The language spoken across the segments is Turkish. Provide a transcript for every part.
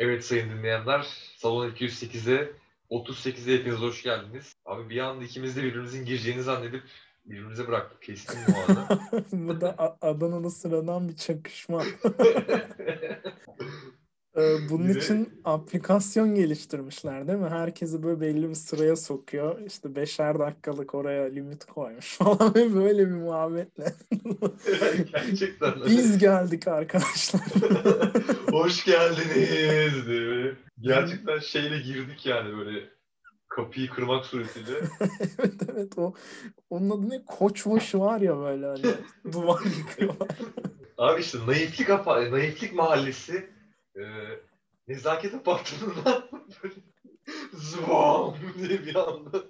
Evet sayın dinleyenler, Salon 208'e 38'e hepiniz hoş geldiniz. Abi bir anda ikimiz de birbirimizin gireceğini zannedip birbirimize bıraktık. Kestim bu arada. Bu da A- Adana'da sıradan bir çakışma. Ee, bunun Yine- için aplikasyon geliştirmişler değil mi? Herkesi böyle belli bir sıraya sokuyor. İşte beşer dakikalık oraya limit koymuş falan ve böyle bir muhabbetle. Gerçekten. Biz geldik arkadaşlar. hoş geldiniz diye. Gerçekten şeyle girdik yani böyle kapıyı kırmak suretiyle. evet evet o onun adı ne? Koçbaşı var ya böyle hani duvar yıkıyorlar. Abi işte naiflik, naiflik mahallesi e, nezaket apartmanından böyle zıvam diye bir anda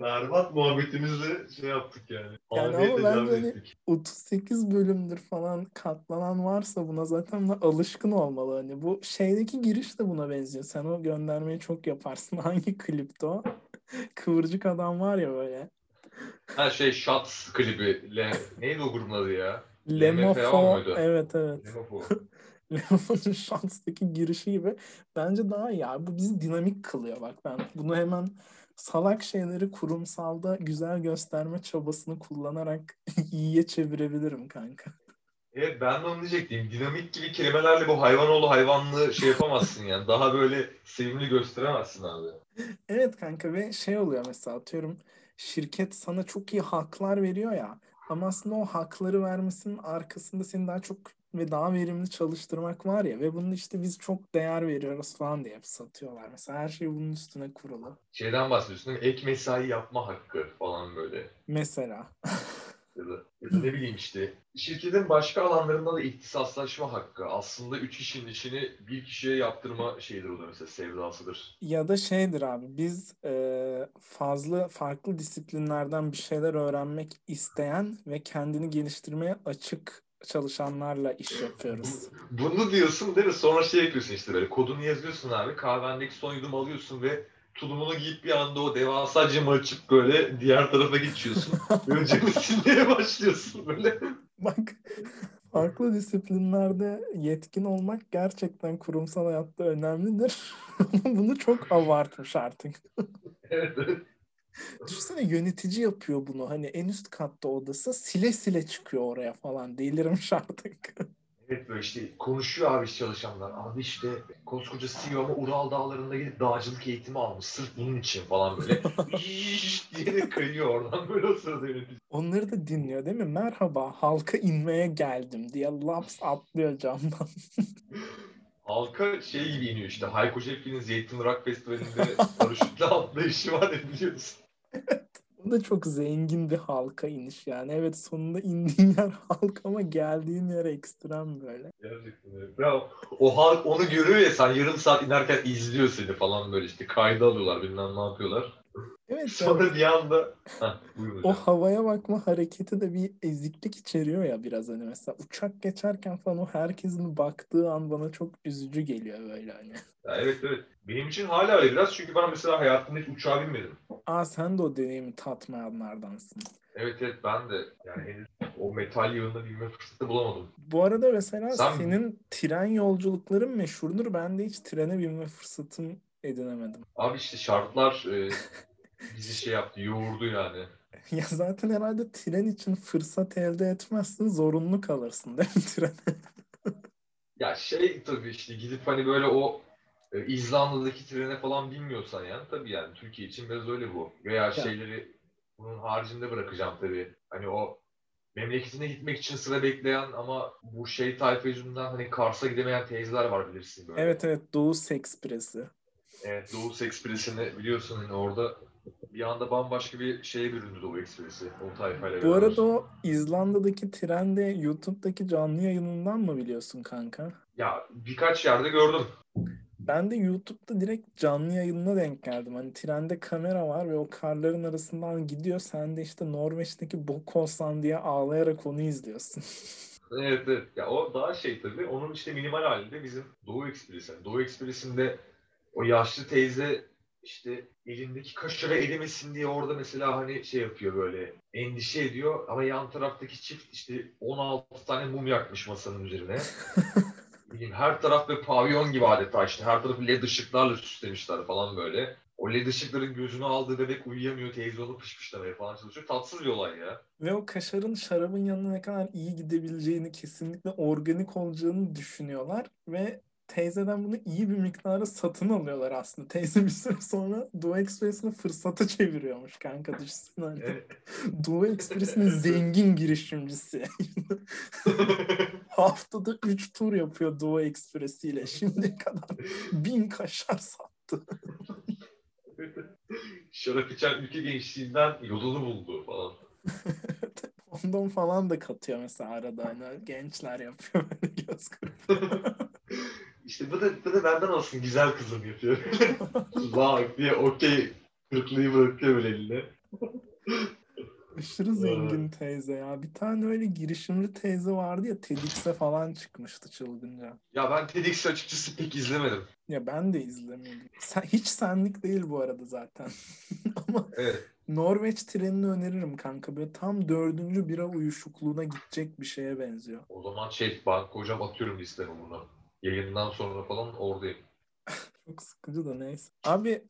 berbat muhabbetimizle şey yaptık yani. Yani ama bence tecavüz hani- ettik. 38 bölümdür falan katlanan varsa buna zaten alışkın olmalı. Hani bu şeydeki giriş de buna benziyor. Sen o göndermeyi çok yaparsın. Hangi klipte o? Kıvırcık adam var ya böyle. Ha şey Shots klibi. Le, neydi o grubun adı ya? Lemofo. Evet evet. Lemofo. Lemofon'un Shots'taki girişi gibi. Bence daha iyi abi. Bu bizi dinamik kılıyor bak ben. Bunu hemen salak şeyleri kurumsalda güzel gösterme çabasını kullanarak iyiye çevirebilirim kanka. Evet ben de onu diyecektim. Dinamik gibi kelimelerle bu hayvanoğlu hayvanlığı şey yapamazsın yani. Daha böyle sevimli gösteremezsin abi. Evet kanka ve şey oluyor mesela atıyorum şirket sana çok iyi haklar veriyor ya ama aslında o hakları vermesinin arkasında seni daha çok ve daha verimli çalıştırmak var ya ve bunu işte biz çok değer veriyoruz falan diye satıyorlar. Mesela her şey bunun üstüne kurulu. Şeyden bahsediyorsun değil mi? Ek mesai yapma hakkı falan böyle. Mesela. Ya da, ya da ne bileyim işte. Şirketin başka alanlarında da ihtisaslaşma hakkı. Aslında üç kişinin işini bir kişiye yaptırma şeyidir o da mesela sevdasıdır. Ya da şeydir abi biz e, fazla farklı disiplinlerden bir şeyler öğrenmek isteyen ve kendini geliştirmeye açık çalışanlarla iş yapıyoruz. Bunu diyorsun değil mi? Sonra şey yapıyorsun işte böyle kodunu yazıyorsun abi. Kahvendeki son yudum alıyorsun ve tulumunu giyip bir anda o devasa camı açıp böyle diğer tarafa geçiyorsun. Camı silmeye başlıyorsun böyle. Bak farklı disiplinlerde yetkin olmak gerçekten kurumsal hayatta önemlidir. Bunu çok abartmış artık. Evet, evet. Düşünsene yönetici yapıyor bunu. Hani en üst katta odası sile sile çıkıyor oraya falan. Delirmiş artık. Evet böyle işte konuşuyor abi çalışanlar. Abi işte koskoca CEO ama Ural Dağları'nda gidip dağcılık eğitimi almış. Sırf bunun için falan böyle. Diye de kayıyor oradan böyle o sırada yönetici. Onları da dinliyor değil mi? Merhaba halka inmeye geldim diye laps atlıyor camdan. Halka şey gibi iniyor işte. Hayko Cepkin'in Zeytin Rock Festivali'nde paraşütle atlayışı var ya biliyorsun. O da çok zengin bir halka iniş yani. Evet sonunda indiğin yer halk ama geldiğin yer ekstrem böyle. Gerçekten öyle. Bravo. O halk onu görüyor ya sen yarım saat inerken izliyor seni falan böyle işte kayda alıyorlar bilmem ne yapıyorlar. Evet Sonra bir anda Heh, o havaya bakma hareketi de bir eziklik içeriyor ya biraz hani mesela uçak geçerken falan o herkesin baktığı an bana çok üzücü geliyor böyle hani. Ya evet evet. Benim için hala öyle biraz çünkü ben mesela hayatımda hiç uçağa binmedim. Aa sen de o deneyimi tatmayanlardansın. Evet evet ben de yani henüz o metal yığında binme fırsatı bulamadım. Bu arada mesela Sen- senin tren yolculukların meşhurdur. Ben de hiç trene binme fırsatım edinemedim. Abi işte şartlar e, bizi şey yaptı, yoğurdu yani. Ya zaten herhalde tren için fırsat elde etmezsin, zorunlu kalırsın değil mi trene? Ya şey tabii işte gidip hani böyle o e, İzlanda'daki trene falan binmiyorsan yani tabii yani Türkiye için biraz öyle bu. Veya şeyleri bunun haricinde bırakacağım tabii. Hani o memleketine gitmek için sıra bekleyen ama bu şey tayfa yüzünden hani Kars'a gidemeyen teyzeler var bilirsin böyle. Evet evet Doğu Ekspresi. Evet Doğu Ekspresi'ni biliyorsun hani orada bir anda bambaşka bir şeye büründü Doğu Ekspresi o tayfayla Bu arada o İzlanda'daki tren de YouTube'daki canlı yayınından mı biliyorsun kanka? Ya birkaç yerde gördüm. Ben de YouTube'da direkt canlı yayınına denk geldim. Hani trende kamera var ve o karların arasından gidiyor. Sen de işte Norveç'teki bok olsan diye ağlayarak onu izliyorsun. Evet evet. Ya o daha şey tabii. Onun işte minimal halinde bizim Doğu Ekspresi. Yani Doğu Ekspresi'nde o yaşlı teyze işte elindeki kaşığı erimesin diye orada mesela hani şey yapıyor böyle endişe ediyor ama yan taraftaki çift işte 16 tane mum yakmış masanın üzerine. her taraf bir pavyon gibi adeta işte. Her tarafı led ışıklarla süslemişler falan böyle. O led ışıkların gözünü aldığı bebek uyuyamıyor. Teyze onu pışpışlamaya falan çalışıyor. Tatsız bir olay ya. Ve o kaşarın şarabın yanına ne kadar iyi gidebileceğini, kesinlikle organik olacağını düşünüyorlar. Ve teyzeden bunu iyi bir miktara satın alıyorlar aslında. Teyze bir süre sonra Doğu Ekspresi'ni fırsata çeviriyormuş kanka düşünsene. Hani. Evet. Doğu Ekspresi'nin zengin girişimcisi. Haftada 3 tur yapıyor Doğu Ekspresi ile. Şimdiye kadar bin kaşar sattı. Şarap içen ülke gençliğinden yolunu buldu falan. Ondan falan da katıyor mesela arada. Hani gençler yapıyor böyle göz kırpıyor. İşte bu da, bu da benden olsun güzel kızım yapıyor. Bak diye okey kırıklığı bırakıyor böyle eline. Aşırı zengin teyze ya. Bir tane öyle girişimci teyze vardı ya TEDx'e falan çıkmıştı çılgınca. Ya ben TEDx'i açıkçası pek izlemedim. Ya ben de izlemedim. Sen, hiç senlik değil bu arada zaten. Ama Evet. Norveç trenini öneririm kanka. Böyle tam dördüncü bira uyuşukluğuna gidecek bir şeye benziyor. O zaman şey ben kocam atıyorum listeme bunu. Yayından sonra falan oradayım. Çok sıkıcı da neyse. Abi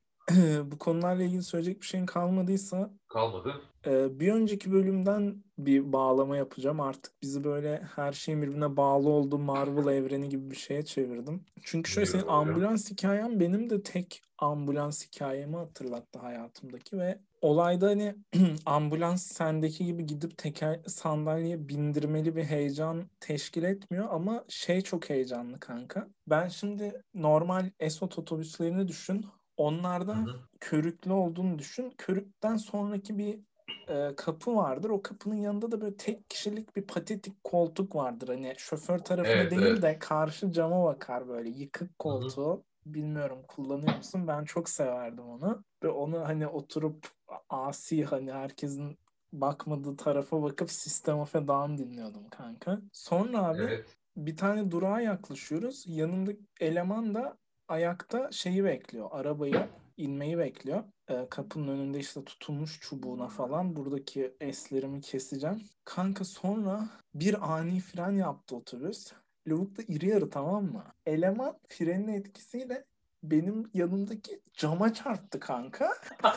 bu konularla ilgili söyleyecek bir şeyin kalmadıysa Kalmadı. Ee, bir önceki bölümden bir bağlama yapacağım. Artık bizi böyle her şeyin birbirine bağlı olduğu Marvel evreni gibi bir şeye çevirdim. Çünkü şöyle senin ambulans hikayen benim de tek ambulans hikayemi hatırlattı hayatımdaki ve olayda hani ambulans sendeki gibi gidip teker sandalyeye bindirmeli bir heyecan teşkil etmiyor ama şey çok heyecanlı kanka. Ben şimdi normal Esot otobüslerini düşün. Onlarda Hı hı. körüklü olduğunu düşün. Körükten sonraki bir e, kapı vardır. O kapının yanında da böyle tek kişilik bir patetik koltuk vardır. Hani şoför tarafına Evet, değil evet. de karşı cama bakar böyle yıkık koltuğu. Bilmiyorum kullanıyor musun? Ben çok severdim onu. Ve onu hani oturup asi hani herkesin bakmadığı tarafa bakıp System of a Down dinliyordum kanka. Sonra abi Evet. bir tane durağa yaklaşıyoruz. Yanındaki eleman da ayakta şeyi bekliyor. Arabayı inmeyi bekliyor. Ee, kapının önünde işte tutulmuş çubuğuna falan. Buradaki eslerimi keseceğim. Kanka sonra bir ani fren yaptı otobüs. Lavuk da iri yarı tamam mı? Eleman frenin etkisiyle benim yanımdaki cama çarptı kanka.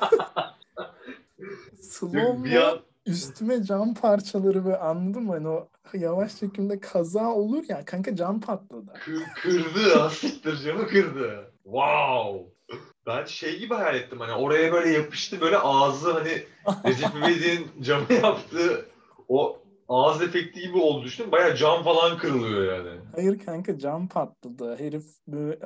Slow bir an üstüme cam parçaları ve anladın mı? Hani o yavaş çekimde kaza olur ya kanka cam patladı. kır, kırdı. Siktir camı kırdı. Wow. Ben şey gibi hayal ettim hani oraya böyle yapıştı böyle ağzı hani Recep İvedik'in camı yaptığı o ağız efekti gibi oldu düşünün. Baya cam falan kırılıyor yani. Hayır kanka cam patladı. Herif böyle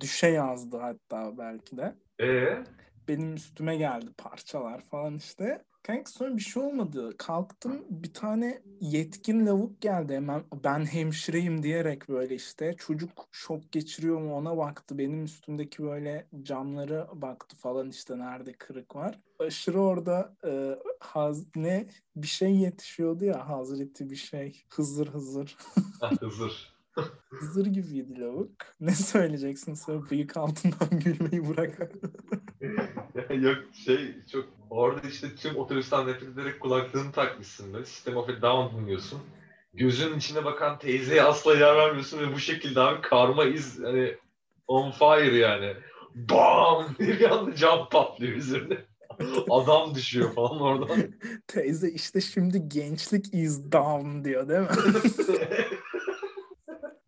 düşe yazdı hatta belki de. Ee? Benim üstüme geldi parçalar falan işte. Kanka sonra bir şey olmadı. Kalktım bir tane yetkin lavuk geldi hemen ben hemşireyim diyerek böyle işte çocuk şok geçiriyor mu ona baktı. Benim üstümdeki böyle camları baktı falan işte nerede kırık var. Aşırı orada e, haz, ne bir şey yetişiyordu ya Hazreti bir şey Hızır Hızır. Hızır. Hızır gibiydi lavuk. Ne söyleyeceksin sonra bıyık altından gülmeyi bırak. Yok şey çok orada işte tüm otobüsten nefret ederek kulaklığını takmışsın da System of a Down dinliyorsun. Gözünün içine bakan teyzeye asla yer vermiyorsun ve bu şekilde abi karma iz hani on fire yani. Bam! bir anda cam patlıyor üzerine. Adam düşüyor falan oradan. Teyze işte şimdi gençlik is down diyor değil mi?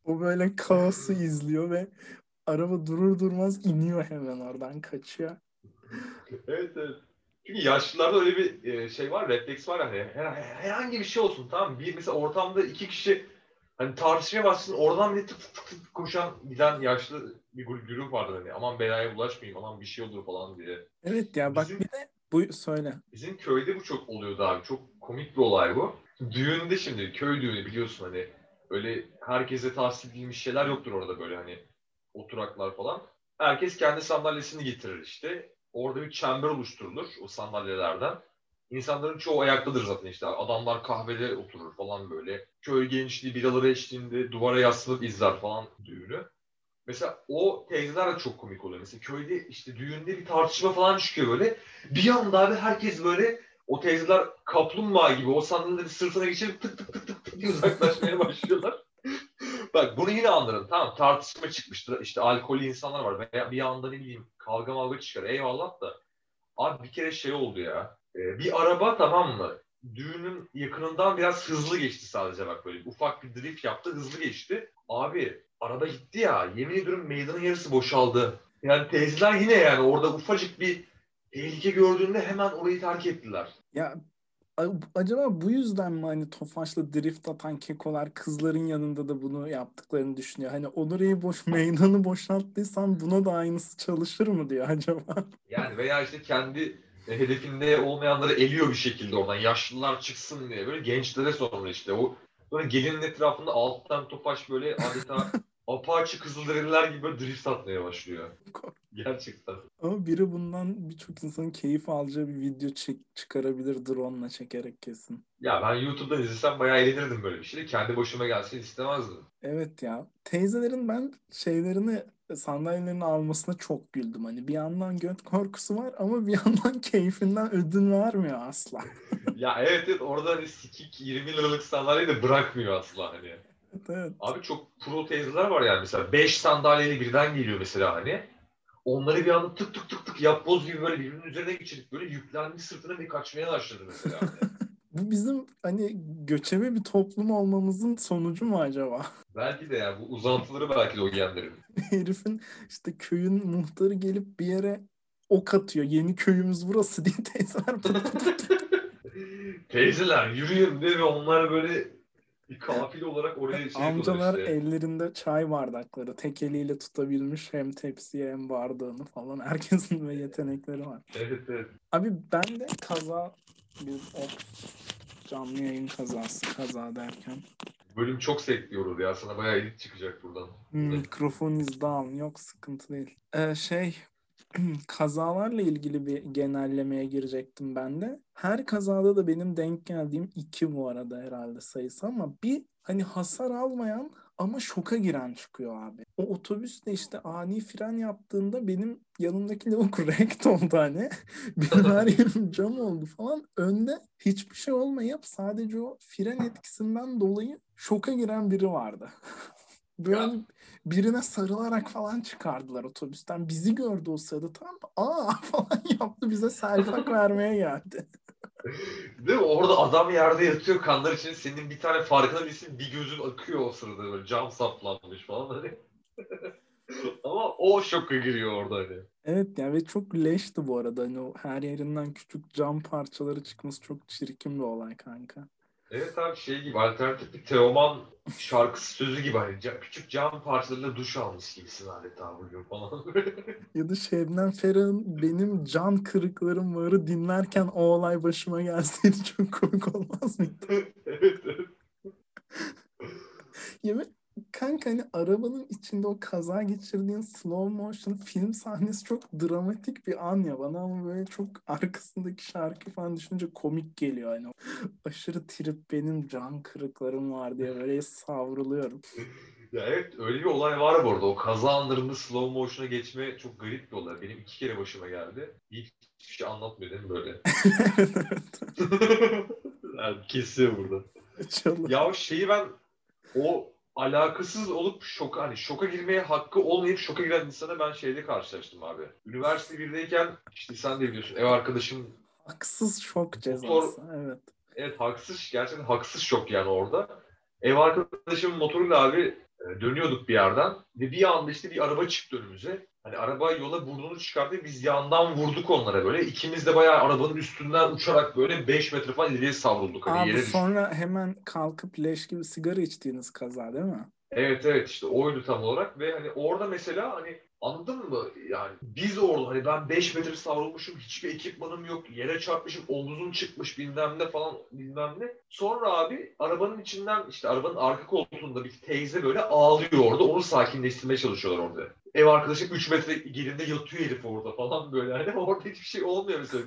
O böyle kaosu izliyor ve araba durur durmaz iniyor hemen oradan kaçıyor. evet evet. Çünkü yaşlılarda öyle bir e, şey var, refleks var hani her- herhangi bir şey olsun tamam mı? Bir mesela ortamda iki kişi hani tartışmaya başlasın oradan bir tık tık tık koşan giden yaşlı bir grup vardır hani aman belaya bulaşmayayım aman bir şey olur falan diye. Evet ya bak Bizim- bir de bu söyle. Bizim köyde bu çok oluyordu abi. Çok komik bir olay bu. Düğünde şimdi köy düğünü biliyorsun hani öyle herkese tahsis edilmiş şeyler yoktur orada böyle hani oturaklar falan. Herkes kendi sandalyesini getirir işte. Orada bir çember oluşturulur o sandalyelerden. İnsanların çoğu ayaktadır zaten işte. Adamlar kahvede oturur falan böyle. Köy gençliği biraları eşliğinde duvara yaslanıp izler falan düğünü. Mesela o teyzeler de çok komik oluyor. Mesela köyde işte düğünde bir tartışma falan çıkıyor böyle. Bir anda abi herkes böyle o teyzeler kaplumbağa gibi o sandalyeleri sırtına geçirip tık tık tık tık tık uzaklaşmaya başlıyorlar. Bak bunu yine anlarım. Tamam tartışma çıkmıştır. İşte alkollü insanlar var. Veya bir anda ne bileyim kavga mavga çıkar. Eyvallah da. Abi bir kere şey oldu ya. Ee, bir araba tamam mı? Düğünün yakınından biraz hızlı geçti sadece bak böyle. Ufak bir drift yaptı hızlı geçti. Abi araba gitti ya. Yemin ediyorum meydanın yarısı boşaldı. Yani teyzeler yine yani orada ufacık bir tehlike gördüğünde hemen orayı terk ettiler. Ya acaba bu yüzden mi hani Tofaş'la drift atan kekolar kızların yanında da bunu yaptıklarını düşünüyor? Hani Onur'u boş meydanı boşalttıysan buna da aynısı çalışır mı diyor acaba? Yani veya işte kendi e, hedefinde olmayanları eliyor bir şekilde oradan. Yaşlılar çıksın diye. Böyle gençlere sonra işte o böyle gelinin etrafında alttan topaş böyle adeta apaçı kızılderililer gibi böyle drift atmaya başlıyor. Gerçekten. Ama biri bundan birçok insanın keyif alacağı bir video çek- çıkarabilir drone'la çekerek kesin. Ya ben YouTube'dan izlesem bayağı eğlenirdim böyle bir şeyle. Kendi başıma gelsin istemezdim. Evet ya. Teyzelerin ben şeylerini sandalyelerini almasına çok güldüm. Hani bir yandan göt korkusu var ama bir yandan keyfinden ödün vermiyor asla. ya evet evet orada hani sikik 20 liralık sandalyeyi de bırakmıyor asla hani. Evet. Abi çok pro teyzeler var yani mesela 5 sandalyeyle birden geliyor mesela hani. Onları bir anda tık tık tık tık yapboz gibi böyle birbirinin üzerine geçirip böyle yüklenmiş sırtına bir kaçmaya başladı mesela. Hani. Bu bizim hani göçebe bir toplum olmamızın sonucu mu acaba? belki de yani bu uzantıları belki de o genlerin. Herifin işte köyün muhtarı gelip bir yere ok atıyor. Yeni köyümüz burası diye teyzeler. Teyzeler yürüyün diye ve onlar böyle bir kafile olarak oraya şey Amcalar işte. ellerinde çay bardakları tek eliyle tutabilmiş hem tepsiye hem bardağını falan. Herkesin ve yetenekleri var. Evet evet. Abi ben de kaza bir op canlı yayın kazası kaza derken Bölüm çok sekliyoruz ya. Sana bayağı edit çıkacak buradan. mikrofon is down yok sıkıntı değil. Ee, şey kazalarla ilgili bir genellemeye girecektim ben de. Her kazada da benim denk geldiğim iki bu arada herhalde sayısı ama bir hani hasar almayan ama şoka giren çıkıyor abi. O otobüs de işte ani fren yaptığında benim yanımdaki lavuk rekt oldu hani. Benim her yerim cam oldu falan. Önde hiçbir şey olmayıp sadece o fren etkisinden dolayı şoka giren biri vardı. Böyle birine sarılarak falan çıkardılar otobüsten. Bizi gördü o sırada mı? Aa falan yaptı bize selfak vermeye geldi. Değil mi? Orada adam yerde yatıyor kanlar için. Senin bir tane farkına değilsin. Bir gözün akıyor o sırada böyle cam saplanmış falan hani. Ama o şoka giriyor orada hani. Evet ya ve çok leşti bu arada. Hani o her yerinden küçük cam parçaları çıkması çok çirkin bir olay kanka. Evet abi şey gibi alternatif bir Teoman şarkısı sözü gibi hani küçük cam parçalarıyla duş almış gibisin adeta bugün falan. Ya da Şebnem Ferah'ın benim can kırıklarım varı dinlerken o olay başıma gelseydi çok komik olmaz mıydı? evet evet. Ve kanka hani arabanın içinde o kaza geçirdiğin slow motion film sahnesi çok dramatik bir an ya bana ama böyle çok arkasındaki şarkı falan düşününce komik geliyor hani aşırı trip benim can kırıklarım var diye böyle savruluyorum. Ya evet öyle bir olay var bu arada. O kaza anlarında slow motion'a geçme çok garip bir olay. Benim iki kere başıma geldi. Hiç hiçbir şey anlatmıyor değil mi böyle? yani kesiyor burada. Çalın. Ya şeyi ben o alakasız olup şoka hani şoka girmeye hakkı olmayıp şoka giren insana ben şeyde karşılaştım abi. Üniversite birdeyken işte sen de biliyorsun ev arkadaşım Haksız şok cezası. Evet. evet haksız gerçekten haksız şok yani orada. Ev arkadaşımın motoruyla abi e, dönüyorduk bir yerden ve bir anda işte bir araba çıktı önümüze. Hani araba yola burnunu çıkardı biz yandan vurduk onlara böyle. İkimiz de bayağı arabanın üstünden uçarak böyle 5 metre falan ileriye savrulduk. Hani Abi yere düştük. sonra hemen kalkıp leş gibi sigara içtiğiniz kaza değil mi? Evet evet işte oydu tam olarak ve hani orada mesela hani anladın mı yani biz orada hani ben 5 metre savrulmuşum hiçbir ekipmanım yok yere çarpmışım omuzum çıkmış bilmem ne falan bilmem ne. Sonra abi arabanın içinden işte arabanın arka koltuğunda bir teyze böyle ağlıyor orada onu sakinleştirmeye çalışıyorlar orada. Ev arkadaşım 3 metre gerinde yatıyor herif orada falan böyle hani orada hiçbir şey olmuyor mesela.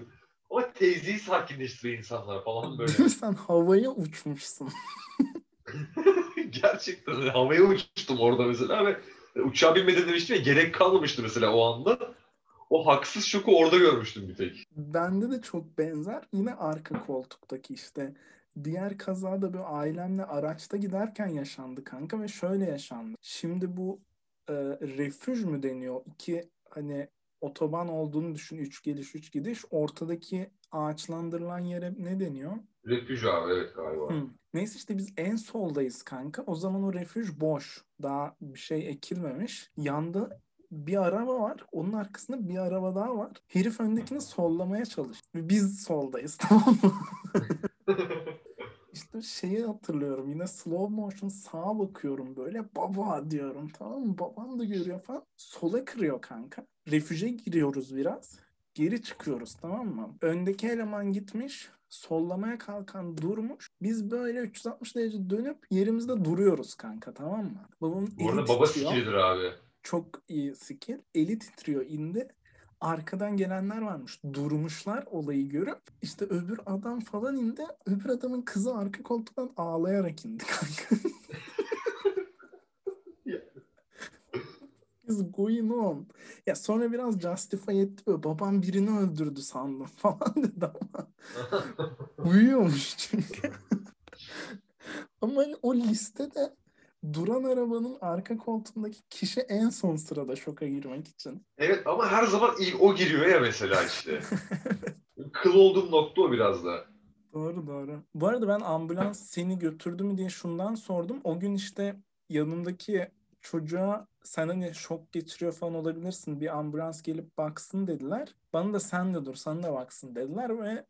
Ama teyzeyi sakinleştiriyor insanlar falan böyle. Sen havaya uçmuşsun. Gerçekten havaya uçtum orada mesela ve uçağa binmeden demiştim ya gerek kalmamıştı mesela o anda. O haksız şoku orada görmüştüm bir tek. Bende de çok benzer. Yine arka koltuktaki işte diğer kazada bir ailemle araçta giderken yaşandı kanka ve şöyle yaşandı. Şimdi bu e, refüj mü deniyor? İki hani otoban olduğunu düşün. Üç geliş, üç gidiş. Ortadaki ağaçlandırılan yere ne deniyor? Refüj abi evet galiba. Hı. Neyse işte biz en soldayız kanka. O zaman o refüj boş. Daha bir şey ekilmemiş. Yanda bir araba var. Onun arkasında bir araba daha var. Herif öndekini sollamaya çalış. Biz soldayız tamam mı? İşte şeyi hatırlıyorum. Yine slow motion sağa bakıyorum böyle. Baba diyorum tamam mı? Babam da görüyor falan. Sola kırıyor kanka. Refüje giriyoruz biraz. Geri çıkıyoruz tamam mı? Öndeki eleman gitmiş. Sollamaya kalkan durmuş. Biz böyle 360 derece dönüp yerimizde duruyoruz kanka tamam mı? Babamın Bu arada baba titriyor. abi. Çok iyi skill. Eli titriyor indi. Arkadan gelenler varmış. Durmuşlar olayı görüp işte öbür adam falan indi. Öbür adamın kızı arka koltuktan ağlayarak indi kanka. is going on? Ya sonra biraz justify etti böyle babam birini öldürdü sandım falan dedi ama uyuyormuş çünkü. ama hani o listede duran arabanın arka koltuğundaki kişi en son sırada şoka girmek için. Evet ama her zaman ilk o giriyor ya mesela işte. Kıl olduğum nokta o biraz da. Doğru doğru. Bu arada ben ambulans seni götürdü mü diye şundan sordum. O gün işte yanımdaki çocuğa sen hani şok geçiriyor falan olabilirsin. Bir ambulans gelip baksın dediler. Bana da sen de dur sana da baksın dediler ve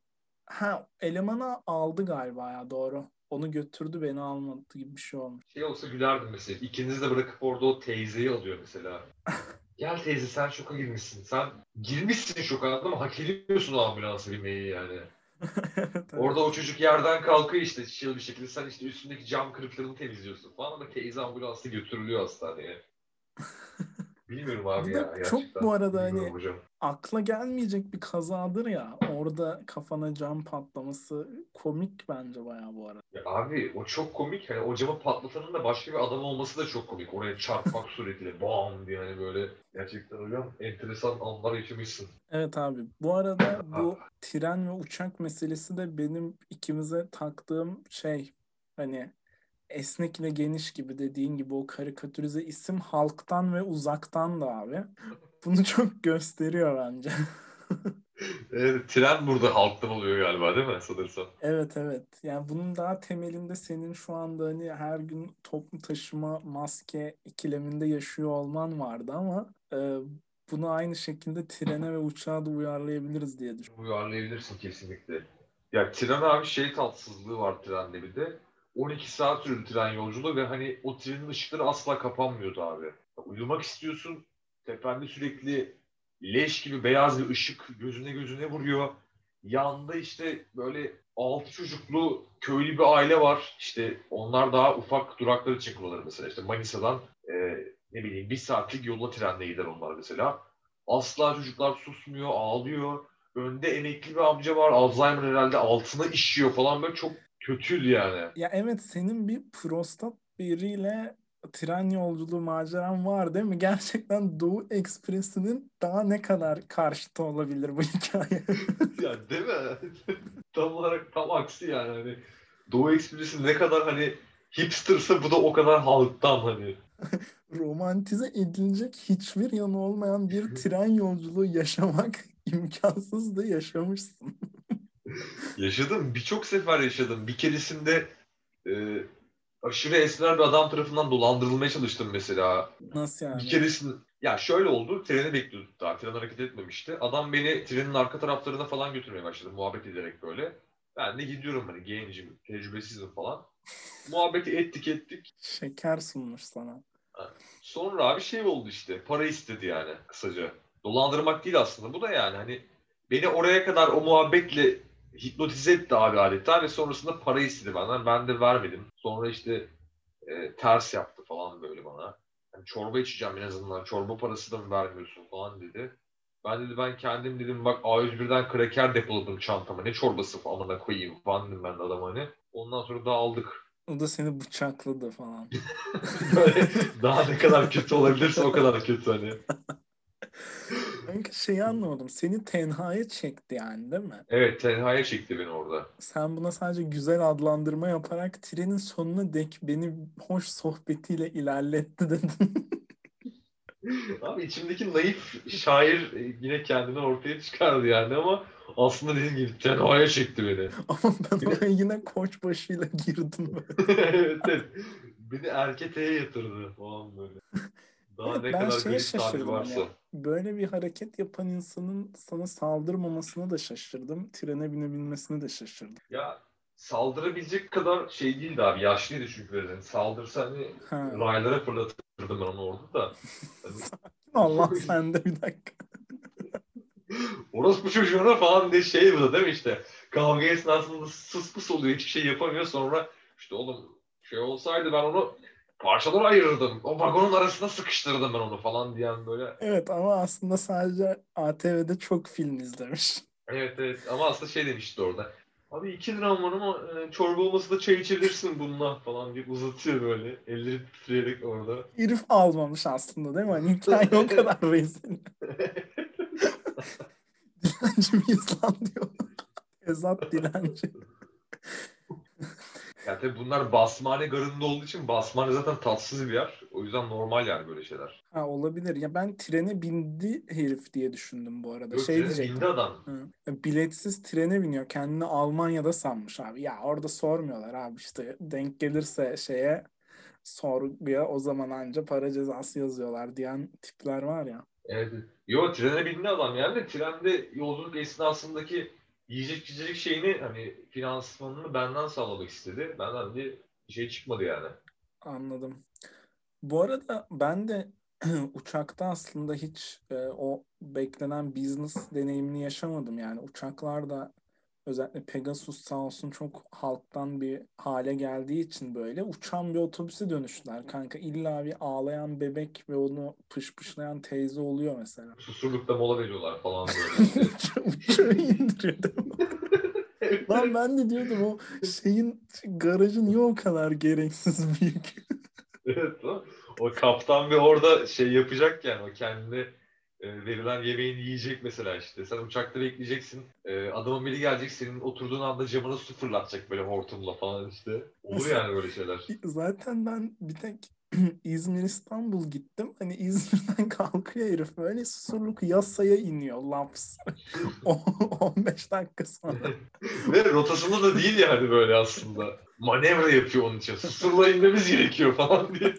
ha elemanı aldı galiba ya doğru. Onu götürdü beni almadı gibi bir şey olmuş. Şey olsa gülerdim mesela. İkiniz de bırakıp orada o teyzeyi alıyor mesela. Gel teyze sen şoka girmişsin. Sen girmişsin şoka mı? Hak ediyorsun o ambulansa binmeyi yani. evet, evet. Orada o çocuk yerden kalkıyor işte çiğ bir şekilde. Sen işte üstündeki cam kırıklarını temizliyorsun falan ama teyze ambulansla götürülüyor hastaneye. Bilmiyorum abi ya. çok bu arada hani- hocam. akla gelmeyecek bir kazadır ya. Orada kafana cam patlaması komik bence bayağı bu arada. Ya abi o çok komik. Hani o camı patlatanın da başka bir adam olması da çok komik. Oraya çarpmak suretiyle bam diye hani böyle. Gerçekten hocam enteresan anlar yaşamışsın. Evet abi. Bu arada bu tren ve uçak meselesi de benim ikimize taktığım şey hani esnek ve geniş gibi dediğin gibi o karikatürize isim halktan ve uzaktan da abi. Bunu çok gösteriyor bence. Evet, tren burada halktan oluyor galiba değil mi sanırsam? Evet evet. Yani bunun daha temelinde senin şu anda hani her gün toplu taşıma maske ikileminde yaşıyor olman vardı ama e, bunu aynı şekilde trene ve uçağa da uyarlayabiliriz diye düşünüyorum. Uyarlayabilirsin kesinlikle. Ya tren abi şey tatsızlığı var trende bir de. 12 saat sürdü tren yolculuğu ve hani o trenin ışıkları asla kapanmıyordu abi. Uyumak istiyorsun. Tepende sürekli leş gibi beyaz bir ışık gözüne gözüne vuruyor. Yanında işte böyle altı çocuklu köylü bir aile var. İşte onlar daha ufak duraklar için kullanır mesela. İşte Manisa'dan e, ne bileyim bir saatlik yolla trenle gider onlar mesela. Asla çocuklar susmuyor, ağlıyor. Önde emekli bir amca var. Alzheimer herhalde altına işiyor falan böyle çok kötüydü yani. Ya evet senin bir prostat biriyle tren yolculuğu maceran var değil mi? Gerçekten Doğu Ekspresi'nin daha ne kadar karşıtı olabilir bu hikaye? ya değil mi? tam olarak tam aksi yani hani. Doğu Ekspresi ne kadar hani hipstersa bu da o kadar halktan hani. Romantize edilecek hiçbir yanı olmayan bir tren yolculuğu yaşamak imkansız da yaşamışsın. Yaşadım. Birçok sefer yaşadım. Bir keresinde e, aşırı esmer bir adam tarafından dolandırılmaya çalıştım mesela. Nasıl yani? Bir keresinde ya şöyle oldu. Treni bekliyorduk daha. Tren hareket etmemişti. Adam beni trenin arka taraflarına falan götürmeye başladı. Muhabbet ederek böyle. Ben de gidiyorum hani gencim, tecrübesizim falan. Muhabbeti ettik ettik. Şeker sunmuş sana. Sonra abi şey oldu işte. Para istedi yani kısaca. Dolandırmak değil aslında bu da yani hani beni oraya kadar o muhabbetle hipnotize etti abi adeta ve sonrasında para istedi benden. Ben de vermedim. Sonra işte e, ters yaptı falan böyle bana. Hani çorba içeceğim en azından. Çorba parası da mı vermiyorsun falan dedi. Ben dedi ben kendim dedim bak A101'den kraker depoladım çantama. Ne çorbası falan koyayım falan dedim ben de adama hani. Ondan sonra da aldık. O da seni bıçakladı falan. Böyle daha ne kadar kötü olabilirse o kadar kötü hani. Kanka şeyi anlamadım. Seni tenhaya çekti yani değil mi? Evet tenhaya çekti beni orada. Sen buna sadece güzel adlandırma yaparak trenin sonuna dek beni hoş sohbetiyle ilerletti dedin. Abi içimdeki naif şair yine kendini ortaya çıkardı yani ama aslında dediğim gibi tenhaya çekti beni. Ama ben oraya yine koç başıyla girdim evet, evet. Beni erketeye yatırdı falan böyle. Daha Evet, ne ben kadar şeye şaşırdım varsa. hani. Böyle bir hareket yapan insanın sana saldırmamasına da şaşırdım. Trene binebilmesine de şaşırdım. Ya saldırabilecek kadar şey değildi abi. Yaşlıydı çünkü yani. Saldırsa hani Ha. raylara fırlatırdım ben onu orada da. Hani Allah sende bir dakika. orospu çocuğuna falan diye şey bu da değil mi işte. Kavga esnasında sus pus oluyor. Hiçbir şey yapamıyor. Sonra işte oğlum şey olsaydı ben onu parçalara ayırırdım. O vagonun arasına sıkıştırdım ben onu falan diyen böyle. Evet ama aslında sadece ATV'de çok film izlemiş. Evet evet ama aslında şey demişti orada. Abi 2 liram var ama e, çorba olmasa da çay içebilirsin bununla falan diye uzatıyor böyle. Elleri titreyerek orada. Herif almamış aslında değil mi? Hani hikaye o kadar rezil. dilenci miyiz lan diyor. Ezat dilenci. Yani tabii bunlar Basmane garında olduğu için Basmane zaten tatsız bir yer. O yüzden normal yani böyle şeyler. Ha olabilir. Ya ben trene bindi herif diye düşündüm bu arada. Yok, şey diyecektim. bindi adam. Hı. Biletsiz trene biniyor. Kendini Almanya'da sanmış abi. Ya orada sormuyorlar abi işte denk gelirse şeye sorguya o zaman anca para cezası yazıyorlar diyen tipler var ya. Evet. Yo trene bindi adam yani de trende yolculuk esnasındaki yiyecek içecek şeyini hani finansmanını benden sağlamak istedi. Benden bir şey çıkmadı yani. Anladım. Bu arada ben de uçakta aslında hiç e, o beklenen business deneyimini yaşamadım. Yani uçaklarda özellikle Pegasus sağ olsun çok halktan bir hale geldiği için böyle uçan bir otobüse dönüştüler kanka. İlla bir ağlayan bebek ve onu pışpışlayan teyze oluyor mesela. Susurlukta mola veriyorlar falan böyle. Uçağı indiriyor? Lan ben de diyordum o şeyin garajı niye o kadar gereksiz büyük? evet o, o kaptan bir orada şey yapacak yani o kendine e, verilen yemeğini yiyecek mesela işte. Sen uçakta bekleyeceksin. E, adamın biri gelecek senin oturduğun anda camına su fırlatacak böyle hortumla falan işte. Olur yani böyle şeyler. Zaten ben bir tek İzmir İstanbul gittim. Hani İzmir'den kalkıyor herif böyle Susurluk yasaya iniyor laps. O- 15 dakika sonra. Ve rotasında da değil yani böyle aslında. Manevra yapıyor onun için. Susurla inmemiz gerekiyor falan diye.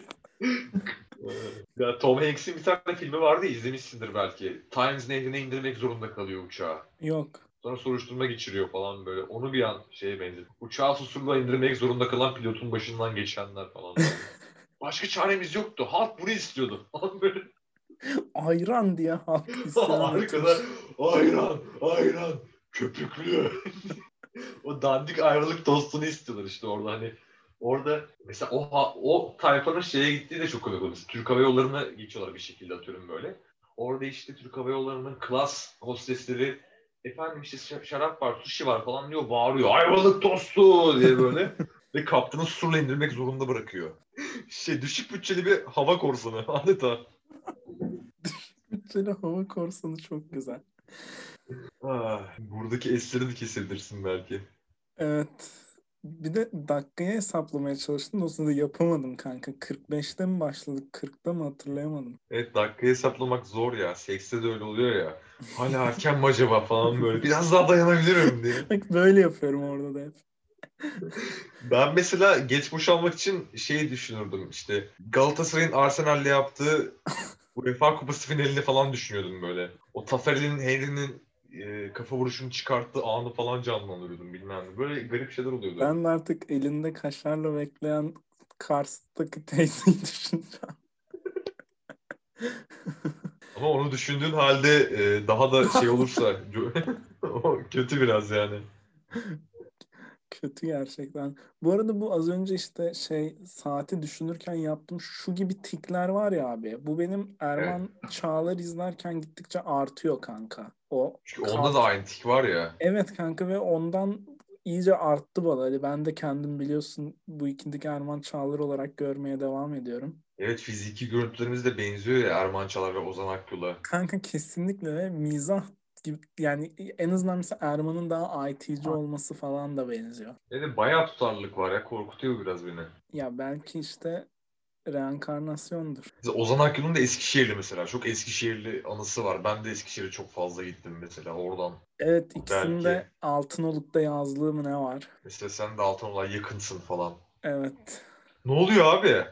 Ya Tom Hanks'in bir tane filmi vardı ya, izlemişsindir belki. Times nehrine indirmek zorunda kalıyor uçağı. Yok. Sonra soruşturma geçiriyor falan böyle. Onu bir an şeye benziyor. Uçağı susurla indirmek zorunda kalan pilotun başından geçenler falan. Başka çaremiz yoktu. Halk bunu istiyordu. Falan böyle. Ayran diye halk isyan Arkada ayran, ayran, köpüklü. o dandik ayrılık tostunu istiyorlar işte orada hani. Orada mesela o o tayfanın şeye gittiği de çok komik olmuş. Türk Hava Yolları'na geçiyorlar bir şekilde atıyorum böyle. Orada işte Türk Hava Yolları'nın klas hostesleri efendim işte şa- şarap var, sushi var falan diyor, bağırıyor. Ayvalık tostu diye böyle. Ve kaptanı surla indirmek zorunda bırakıyor. Şey düşük bütçeli bir hava korsanı adeta. Bütçeli hava korsanı çok güzel. Ah, buradaki esleri de kesebilirsin belki. Evet. Bir de dakikaya hesaplamaya çalıştım. Sırada yapamadım kanka. 45'te mi başladık? 40'ta mı hatırlayamadım. Evet dakikayı hesaplamak zor ya. Sekste de öyle oluyor ya. Hala erken mi acaba falan böyle. Biraz daha dayanabilirim diye. Bak böyle yapıyorum orada da hep. Ben mesela geç boşalmak için şey düşünürdüm işte Galatasaray'ın Arsenal'le yaptığı UEFA Kupası finalini falan düşünüyordum böyle. O Taferel'in Henry'nin e, kafa vuruşunu çıkarttığı anı falan canlandırıyordum bilmem ne. Böyle garip şeyler oluyordu. Ben de artık elinde kaşarla bekleyen Kars'taki teyzeyi düşüneceğim. Ama onu düşündüğün halde e, daha da şey olursa o kötü biraz yani. Kötü gerçekten. Bu arada bu az önce işte şey saati düşünürken yaptım şu gibi tikler var ya abi. Bu benim Erman Çağlar izlerken gittikçe artıyor kanka. O Çünkü onda da aynı tik var ya. Evet kanka ve ondan iyice arttı bana. Hani ben de kendim biliyorsun bu ikindeki Erman Çağlar olarak görmeye devam ediyorum. Evet fiziki görüntülerimiz de benziyor ya Erman Çalar ve Ozan Akgül'e. Kanka kesinlikle ve mizah gibi yani en azından mesela Erman'ın daha IT'ci olması falan da benziyor. Yani bayağı tutarlılık var ya korkutuyor biraz beni. Ya belki işte reenkarnasyondur. Ozan Akgül'ün de Eskişehirli mesela. Çok Eskişehirli anısı var. Ben de Eskişehir'e çok fazla gittim mesela oradan. Evet ikisinde Belki. Altınoluk'ta yazlığı mı ne var? Mesela sen de Altınoluk'a yakınsın falan. Evet. Ne oluyor abi?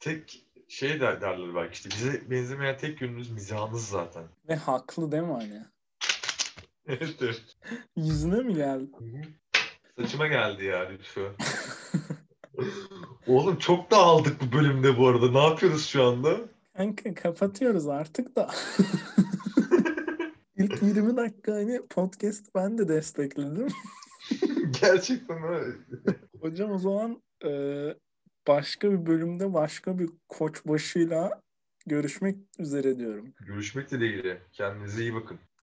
Tek şey der, derler belki işte bize benzemeyen tek yönünüz mizahınız zaten. Ve haklı değil mi hani? evet. Yüzüne mi geldi? Saçıma geldi ya lütfen. Oğlum çok dağıldık bu bölümde bu arada. Ne yapıyoruz şu anda? Kanka kapatıyoruz artık da. İlk 20 dakika hani podcast ben de destekledim. Gerçekten öyle. Hocam o zaman e, başka bir bölümde başka bir koçbaşıyla görüşmek üzere diyorum. Görüşmek dileğiyle. Kendinize iyi bakın.